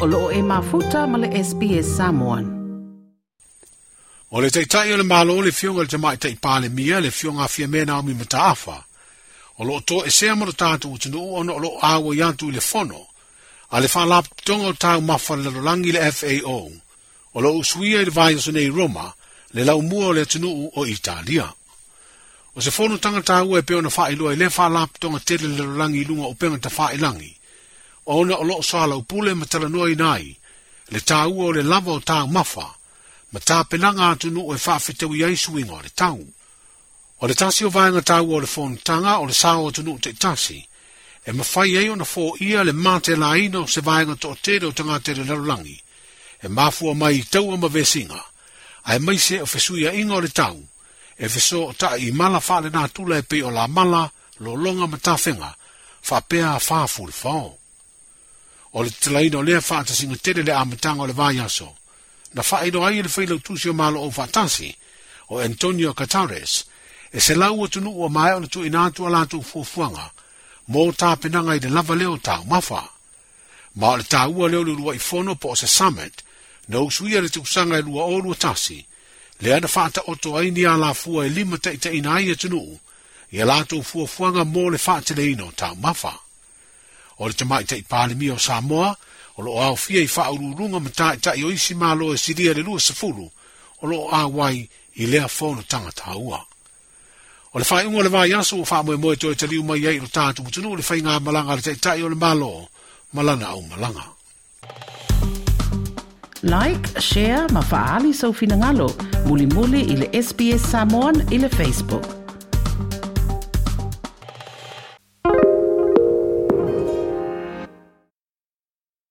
o loo e mafuta ma le SPS Samoan. O le teitai o le malo o le fionga le tamai tei pāle mia le fionga fia mena o mi mataafa. O to e sea mora tātou tunu ono o lo awa yantu le fono. A le whanlap tonga o tau mawha le lolangi le FAO. O lo usuia i le o nei Roma le lau mua o le tunu o Italia. O se fono tanga tāua e peona whaeloa i le whanlap tonga tele le lolangi lunga o penga ta whaelangi. ona o loo sala upule ma talanoa inai, le tā ua o le lava o tā mafa, ma tā penanga atu nu o e whaafetewi aisu inga o le tau. O le tasi o vāinga tā ua o le tanga o le sāo atu nu te tasi, e ma whai ei ona fō ia le māte la ina o se vāinga tō tere o tangā tere larulangi, e māfua mai i tau ama vēsinga, a e maise o fesuia inga o le tau, e feso o ta i mala whaale nā tula e pe o la mala, lo longa ma tāwhenga, whapea a whaafu le whao o le talaina o lea faatasiga tele le amataga o le vaiaso na faailoa ai le failautusi o malo'ou faatasi o antonio catares e se lau atunuu o mae ona tuuina atu a latou fuafuaga mo tapenaga i le lava lea o taumafa ma o le tāua lea o le uluai fono po o se summit na usu ia le tusaga e lua olu atasi lea na faataoto ai ni alafua e lima taʻitaʻiina ai atunuu e ia latou fuafuaga mo le faateleina o taumafa o le tamai tai pālimi o Samoa, o lo au fia i whaurūrunga ma tai tai o isi mālo e siria le lua sefulu, o lo awai i lea fono tangata haua. O le whai unga le vai aso o whaamoe moe toi te liu mai ei o tātu putunu o le whai ngā malanga le tai tai o le mālo, malana au malanga. Like, share, ma faali sau finangalo, muli muli ili SBS Samoan ili Facebook.